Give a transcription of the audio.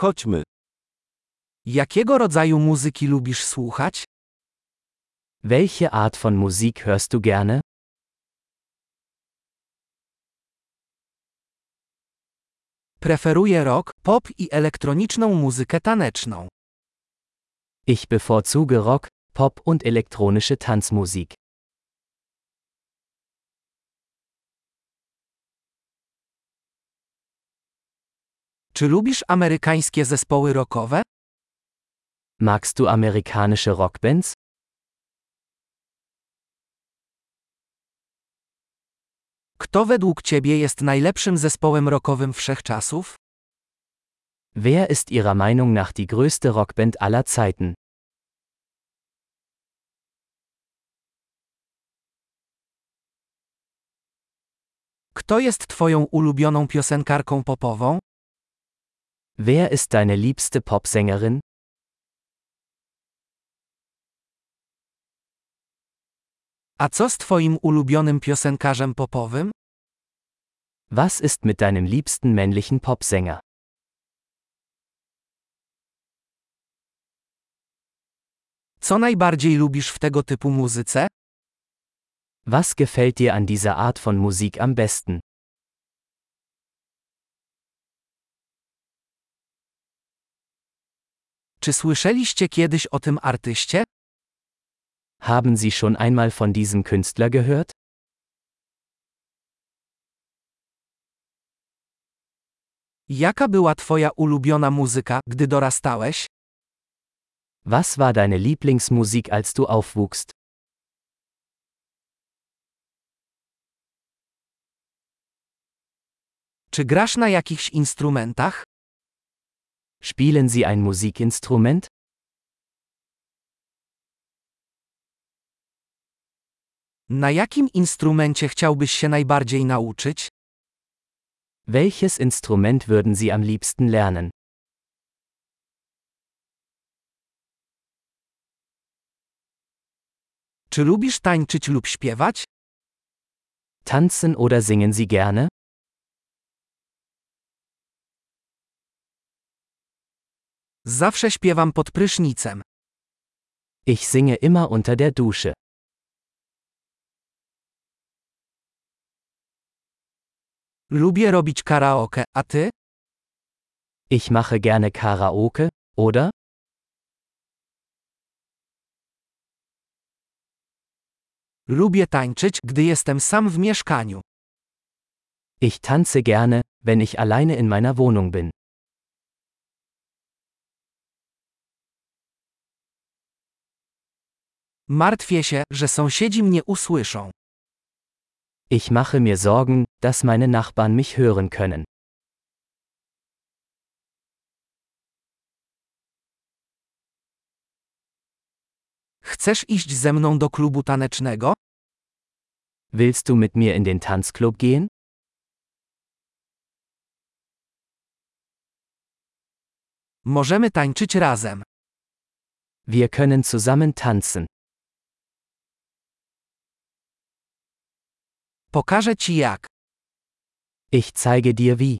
Chodźmy. Jakiego rodzaju muzyki lubisz słuchać? Welche Art von Musik hörst du gerne? Preferuję rock, pop i elektroniczną muzykę taneczną. Ich bevorzuge Rock, Pop und elektronische Tanzmusik. Czy lubisz amerykańskie zespoły rockowe? Magst du amerikanische Rockbands? Kto według ciebie jest najlepszym zespołem rockowym wszechczasów? Wer ist Ihrer Meinung nach die größte Rockband aller Zeiten? Kto jest twoją ulubioną piosenkarką popową? Wer ist deine liebste Popsängerin? A co z twoim ulubionym piosenkarzem popowym? Was ist mit deinem liebsten männlichen Popsänger? Co najbardziej lubisz w tego typu muzyce? Was gefällt dir an dieser Art von Musik am besten? Czy słyszeliście kiedyś o tym artyście? Haben Sie schon einmal von diesem Künstler gehört? Jaka była twoja ulubiona muzyka, gdy dorastałeś? Was war deine Lieblingsmusik, als du aufwuchst? Czy grasz na jakichś instrumentach? Spielen Sie ein Musikinstrument? Na jakim instrumencie chciałbyś się najbardziej nauczyć? Welches Instrument würden Sie am liebsten lernen? Czy lubisz tańczyć lub śpiewać? Tanzen oder singen Sie gerne? Zawsze śpiewam pod prysznicem. Ich singe immer unter der Dusche. Lubię robić karaoke, a ty? Ich mache gerne Karaoke, oder? Lubię tańczyć, gdy jestem sam w mieszkaniu. Ich tanze gerne, wenn ich alleine in meiner Wohnung bin. Martwię się, że sąsiedzi mnie usłyszą. Ich mache mir Sorgen, dass meine Nachbarn mich hören können. Chcesz iść ze mną do klubu tanecznego? Willst du mit mir in den Tanzclub gehen? Możemy tańczyć razem. Wir können zusammen tanzen. Pokażę ci jak. Ich zeige dir wie.